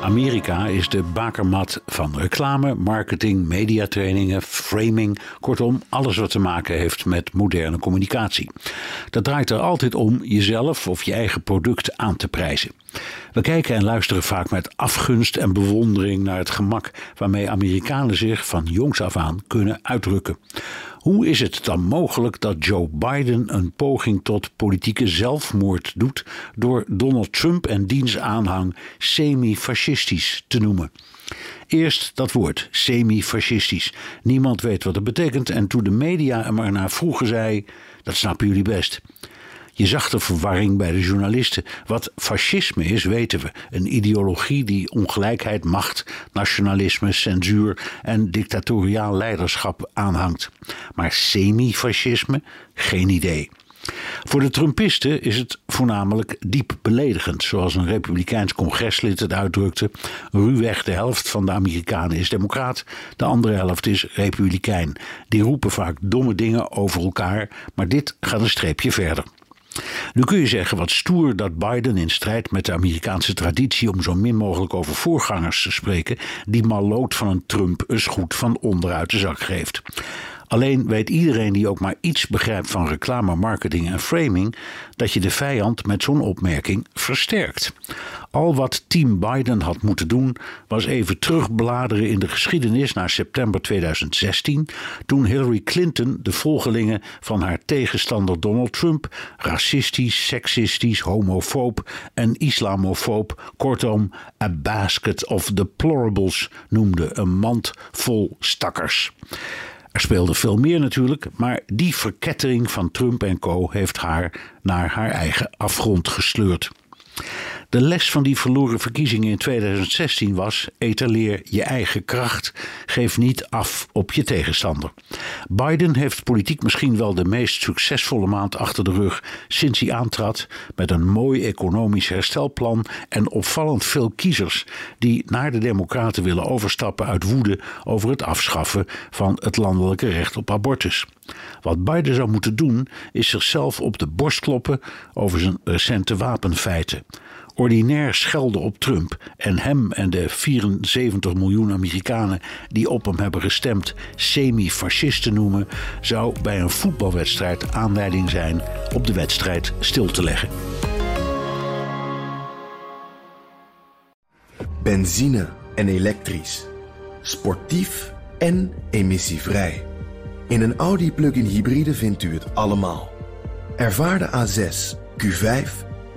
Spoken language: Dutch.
Amerika is de bakermat van reclame, marketing, mediatrainingen, framing. Kortom, alles wat te maken heeft met moderne communicatie. Dat draait er altijd om jezelf of je eigen product aan te prijzen. We kijken en luisteren vaak met afgunst en bewondering naar het gemak waarmee Amerikanen zich van jongs af aan kunnen uitdrukken. Hoe is het dan mogelijk dat Joe Biden een poging tot politieke zelfmoord doet door Donald Trump en diens aanhang semi-fascistisch te noemen? Eerst dat woord, semi-fascistisch. Niemand weet wat het betekent en toen de media er maar naar vroegen zei, dat snappen jullie best. Je zag de verwarring bij de journalisten. Wat fascisme is, weten we. Een ideologie die ongelijkheid, macht, nationalisme, censuur en dictatoriaal leiderschap aanhangt. Maar semi-fascisme? Geen idee. Voor de Trumpisten is het voornamelijk diep beledigend, zoals een republikeins congreslid het uitdrukte. Ruwweg de helft van de Amerikanen is democraat, de andere helft is republikein. Die roepen vaak domme dingen over elkaar, maar dit gaat een streepje verder. Nu kun je zeggen wat stoer dat Biden in strijd met de Amerikaanse traditie om zo min mogelijk over voorgangers te spreken, die maloot van een Trump eens goed van onderuit de zak geeft. Alleen weet iedereen die ook maar iets begrijpt van reclame, marketing en framing dat je de vijand met zo'n opmerking versterkt. Al wat Team Biden had moeten doen was even terugbladeren in de geschiedenis naar september 2016, toen Hillary Clinton de volgelingen van haar tegenstander Donald Trump racistisch, seksistisch, homofoob en islamofoob, kortom, a basket of deplorables noemde, een mand vol stakkers. Er speelde veel meer natuurlijk, maar die verkettering van Trump en co. heeft haar naar haar eigen afgrond gesleurd. De les van die verloren verkiezingen in 2016 was: etaleer je eigen kracht. Geef niet af op je tegenstander. Biden heeft politiek misschien wel de meest succesvolle maand achter de rug sinds hij aantrad. Met een mooi economisch herstelplan en opvallend veel kiezers die naar de Democraten willen overstappen uit woede over het afschaffen van het landelijke recht op abortus. Wat Biden zou moeten doen, is zichzelf op de borst kloppen over zijn recente wapenfeiten ordinair schelden op Trump en hem en de 74 miljoen Amerikanen die op hem hebben gestemd semi-fascisten noemen, zou bij een voetbalwedstrijd aanleiding zijn op de wedstrijd stil te leggen. Benzine en elektrisch. Sportief en emissievrij. In een Audi plug-in hybride vindt u het allemaal. Ervaar de A6, Q5